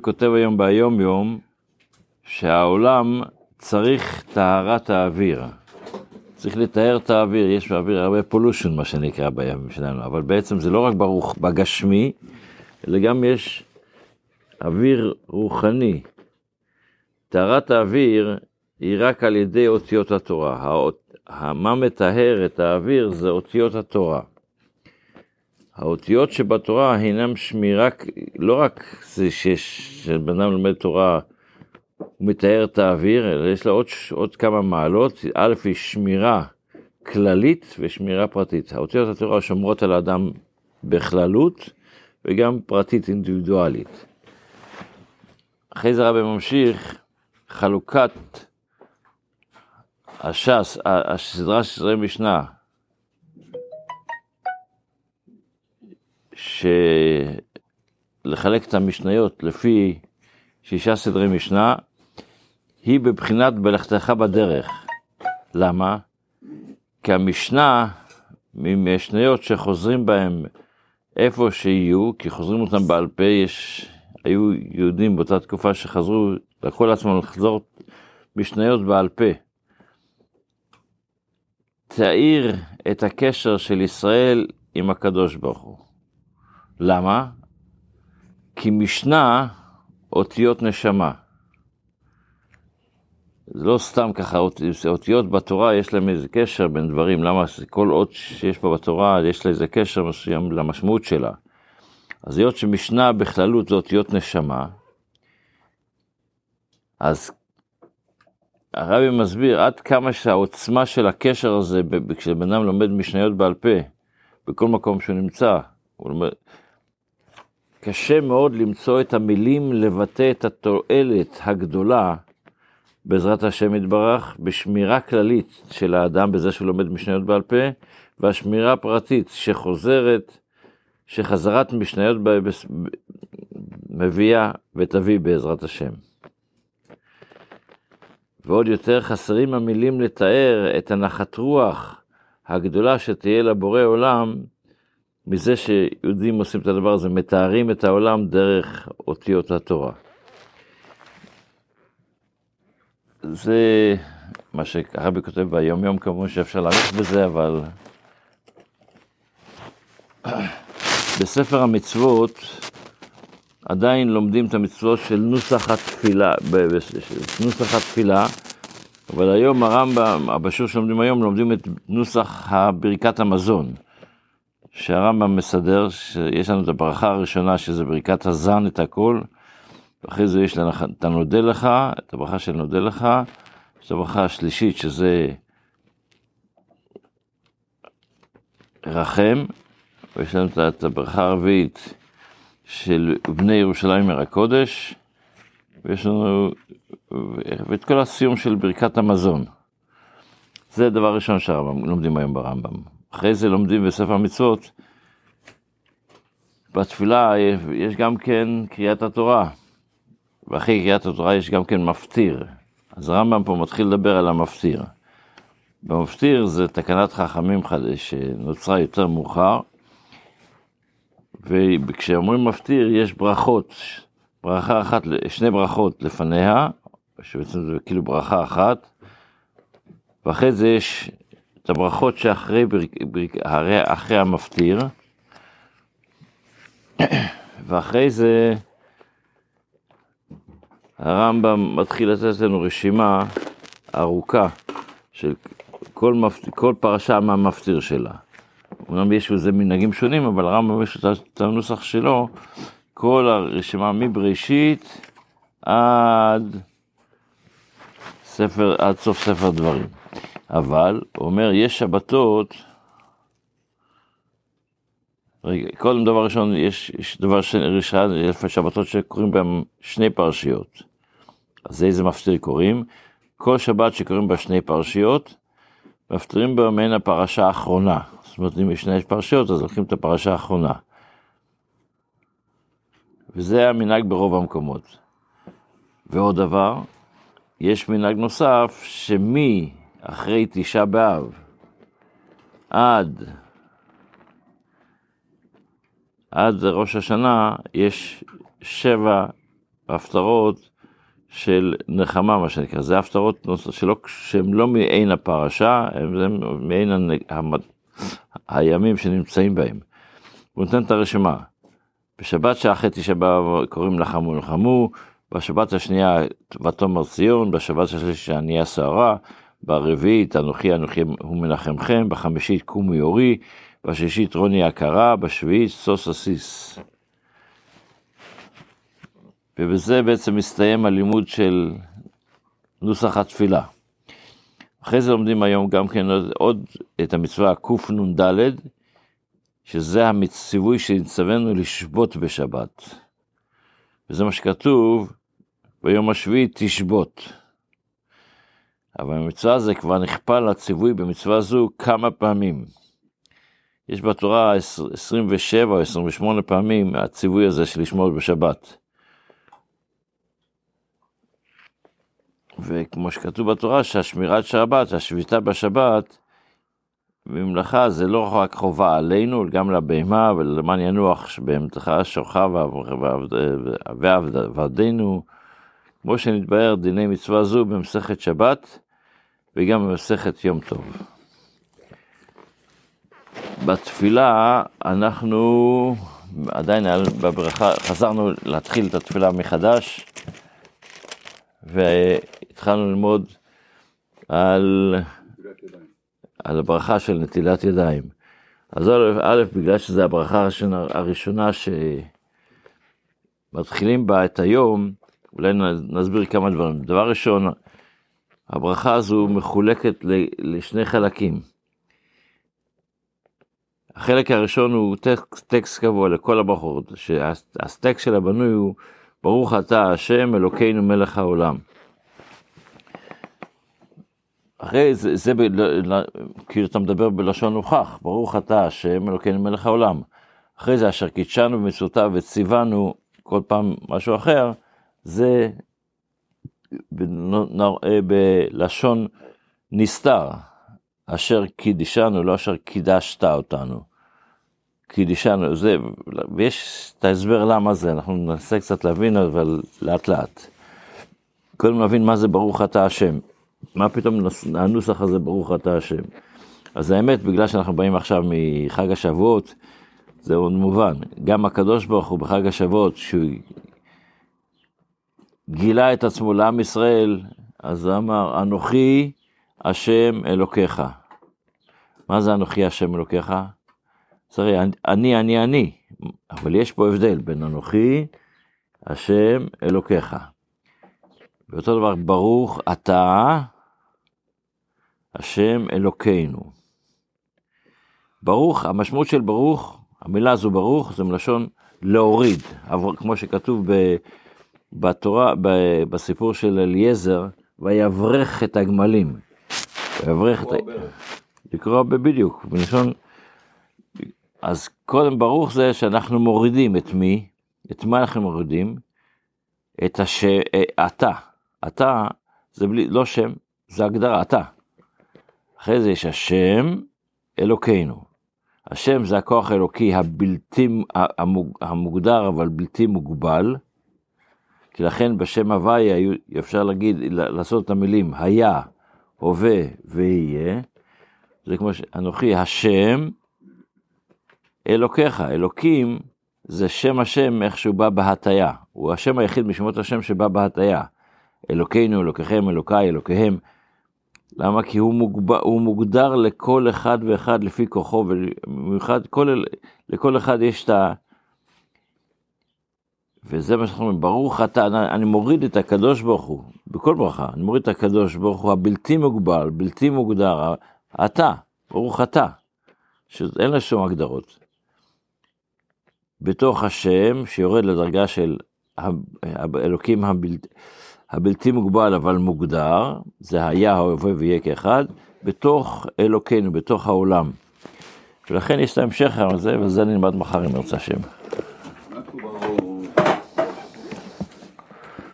כותב היום ביום יום שהעולם צריך טהרת האוויר. צריך לטהר את האוויר, יש באוויר הרבה pollution מה שנקרא בימים שלנו, אבל בעצם זה לא רק ברוך, בגשמי, אלא גם יש אוויר רוחני. טהרת האוויר היא רק על ידי אותיות התורה. מה מטהר את האוויר זה אותיות התורה. האותיות שבתורה הינם שמירה, לא רק זה שבן אדם לומד תורה, הוא מתאר את האוויר, אלא יש לה עוד, עוד כמה מעלות. א', היא שמירה כללית ושמירה פרטית. האותיות התורה שומרות על האדם בכללות וגם פרטית אינדיבידואלית. אחרי זה רבי ממשיך, חלוקת הש"ס, הסדרה של סדרי משנה, שלחלק את המשניות לפי שישה סדרי משנה, היא בבחינת בלכתך בדרך. למה? כי המשנה, ממשניות שחוזרים בהם איפה שיהיו, כי חוזרים אותם בעל פה, יש, היו יהודים באותה תקופה שחזרו, לקחו לעצמם לחזור משניות בעל פה. תאיר את הקשר של ישראל עם הקדוש ברוך הוא. למה? כי משנה אותיות נשמה. זה לא סתם ככה, אותיות בתורה יש להם איזה קשר בין דברים, למה כל אות שיש בה בתורה יש לה איזה קשר מסוים למשמעות שלה. אז היות שמשנה בכללות זה אותיות נשמה, אז הרבי מסביר עד כמה שהעוצמה של הקשר הזה, כשבן אדם לומד משניות בעל פה, בכל מקום שהוא נמצא, הוא לומד, קשה מאוד למצוא את המילים לבטא את התועלת הגדולה בעזרת השם יתברך, בשמירה כללית של האדם בזה שהוא לומד משניות בעל פה, והשמירה הפרטית שחוזרת, שחזרת משניות מביאה ותביא בעזרת השם. ועוד יותר חסרים המילים לתאר את הנחת רוח הגדולה שתהיה לבורא עולם, מזה שיהודים עושים את הדבר הזה, מתארים את העולם דרך אותיות התורה. זה מה שהרבי כותב ביום יום, כמובן שאפשר להאריך בזה, אבל בספר המצוות עדיין לומדים את המצוות של נוסח התפילה, נוסח התפילה, אבל היום הרמב"ם, בשיעור שלומדים היום, לומדים את נוסח ברכת המזון. שהרמב"ם מסדר, שיש לנו את הברכה הראשונה, שזה ברכת הזן את הכל, ואחרי זה יש לנו את הנודה לך, את הברכה של נודה לך, יש את הברכה השלישית, שזה רחם, ויש לנו את הברכה הרביעית של בני ירושלים עיר הקודש, ויש לנו, ואת כל הסיום של ברכת המזון. זה הדבר הראשון שהרמב"ם לומדים היום ברמב"ם. אחרי זה לומדים בספר המצוות, בתפילה יש גם כן קריאת התורה, ואחרי קריאת התורה יש גם כן מפטיר. אז הרמב"ם פה מתחיל לדבר על המפטיר. במפטיר זה תקנת חכמים חדש שנוצרה יותר מאוחר, וכשאומרים מפטיר יש ברכות, ברכה אחת, שני ברכות לפניה, שבעצם זה כאילו ברכה אחת, ואחרי זה יש את הברכות שאחרי בריק, בריק, אחרי המפטיר, ואחרי זה הרמב"ם מתחיל לתת לנו רשימה ארוכה של כל, מפ... כל פרשה מהמפטיר שלה. אומנם יש בזה מנהגים שונים, אבל הרמב"ם יש את הנוסח שלו, כל הרשימה מבראשית עד ספר, עד סוף ספר דברים. אבל, הוא אומר, יש שבתות, רגע, קודם דבר ראשון, יש, יש דבר ראשון, יש שבתות שקוראים בהם שני פרשיות. אז איזה מפטיר קוראים? כל שבת שקוראים בה שני פרשיות, מפטירים בה מעין הפרשה האחרונה. זאת אומרת, אם יש שני פרשיות, אז לוקחים את הפרשה האחרונה. וזה המנהג ברוב המקומות. ועוד דבר, יש מנהג נוסף, שמי אחרי תשעה באב עד, עד ראש השנה יש שבע בהפטרות של נחמה, מה שנקרא, זה הפטרות שלא, שהן לא מעין הפרשה, הן מעין המד... הימים שנמצאים בהם. הוא נותן את הרשימה. בשבת שאחרי תשעה באב קוראים לחמו לחמו, בשבת השנייה ותאמר ציון, בשבת השלישית ענייה סערה, ברביעית אנוכי אנוכי הוא מנחמכם, בחמישית קומו יורי, בשישית רוני הכרה, בשביעית סוס עסיס. ובזה בעצם מסתיים הלימוד של נוסח התפילה. אחרי זה לומדים היום גם כן עוד את המצווה קנ"ד, שזה הציווי שנצווינו לשבות בשבת. וזה מה שכתוב, ביום השביעי תשבות. אבל המצווה הזה כבר נכפל הציווי במצווה זו כמה פעמים. יש בתורה 27 או 28 פעמים הציווי הזה של לשמור בשבת. וכמו שכתוב בתורה שהשמירת שבת, השביתה בשבת, בממלכה זה לא רק חובה עלינו, גם לבהמה ולמען ינוח שבהמתך שורך ועבדנו, כמו שנתבהר דיני מצווה זו במסכת שבת וגם במסכת יום טוב. בתפילה אנחנו עדיין בברכה, חזרנו להתחיל את התפילה מחדש, והתחלנו ללמוד על, על הברכה של נטילת ידיים. אז א', בגלל שזו הברכה הראשונה שמתחילים בה את היום, אולי נסביר כמה דברים. דבר ראשון, הברכה הזו מחולקת לשני חלקים. החלק הראשון הוא טקסט, טקסט קבוע לכל הברכות, שהטקסט של הבנוי הוא ברוך אתה השם אלוקינו מלך העולם. אחרי זה, זה ב, כאילו אתה מדבר בלשון הוכח, ברוך אתה השם אלוקינו מלך העולם. אחרי זה אשר קידשנו במצוותיו וציוונו כל פעם משהו אחר, זה בלשון נסתר, אשר קידישנו, לא אשר קידשת אותנו. קידישנו, זה, ויש את ההסבר למה זה, אנחנו ננסה קצת להבין, אבל לאט לאט. קודם נבין מה זה ברוך אתה השם. מה פתאום הנוסח הזה ברוך אתה השם. אז האמת, בגלל שאנחנו באים עכשיו מחג השבועות, זה עוד מובן. גם הקדוש ברוך הוא בחג השבועות, שהוא גילה את עצמו לעם ישראל, אז אמר, אנוכי השם אלוקיך. מה זה אנוכי השם אלוקיך? תראי, אני, אני, אני, אבל יש פה הבדל בין אנוכי, השם אלוקיך. ואותו דבר, ברוך אתה, השם אלוקינו. ברוך, המשמעות של ברוך, המילה הזו ברוך, זה מלשון להוריד, כמו שכתוב בתורה, בסיפור של אליעזר, ויברך את הגמלים. ויברך את... לקרוא בדיוק, בלשון... אז קודם ברוך זה שאנחנו מורידים את מי? את מה אנחנו מורידים? את הש... אה, אתה. אתה זה בלי, לא שם, זה הגדרה, אתה. אחרי זה יש השם אלוקינו. השם זה הכוח האלוקי הבלתי המוגדר אבל בלתי מוגבל. כי לכן בשם הוויה אפשר להגיד, לעשות את המילים היה, הווה ויהיה. זה כמו שאנוכי השם אלוקיך, אלוקים זה שם השם איך שהוא בא בהטיה, הוא השם היחיד משמות השם שבא בהטיה. אלוקינו, אלוקיכם, אלוקיי, אלוקיהם. למה? כי הוא, מוגב, הוא מוגדר לכל אחד ואחד לפי כוחו, ובמיוחד כל, לכל אחד יש את ה... וזה מה שאנחנו אומרים, ברוך אתה, אני מוריד את הקדוש ברוך הוא, בכל ברכה, אני מוריד את הקדוש ברוך הוא הבלתי מוגבל, בלתי מוגדר, אתה, ברוך אתה, שאין לו שום הגדרות. בתוך השם, שיורד לדרגה של האלוקים הבלתי, הבלתי מוגבל אבל מוגדר, זה היה, ההווה ויהיה כאחד, בתוך אלוקינו, בתוך העולם. ולכן יש את ההמשך הזה, וזה נלמד מחר אם ירצה השם.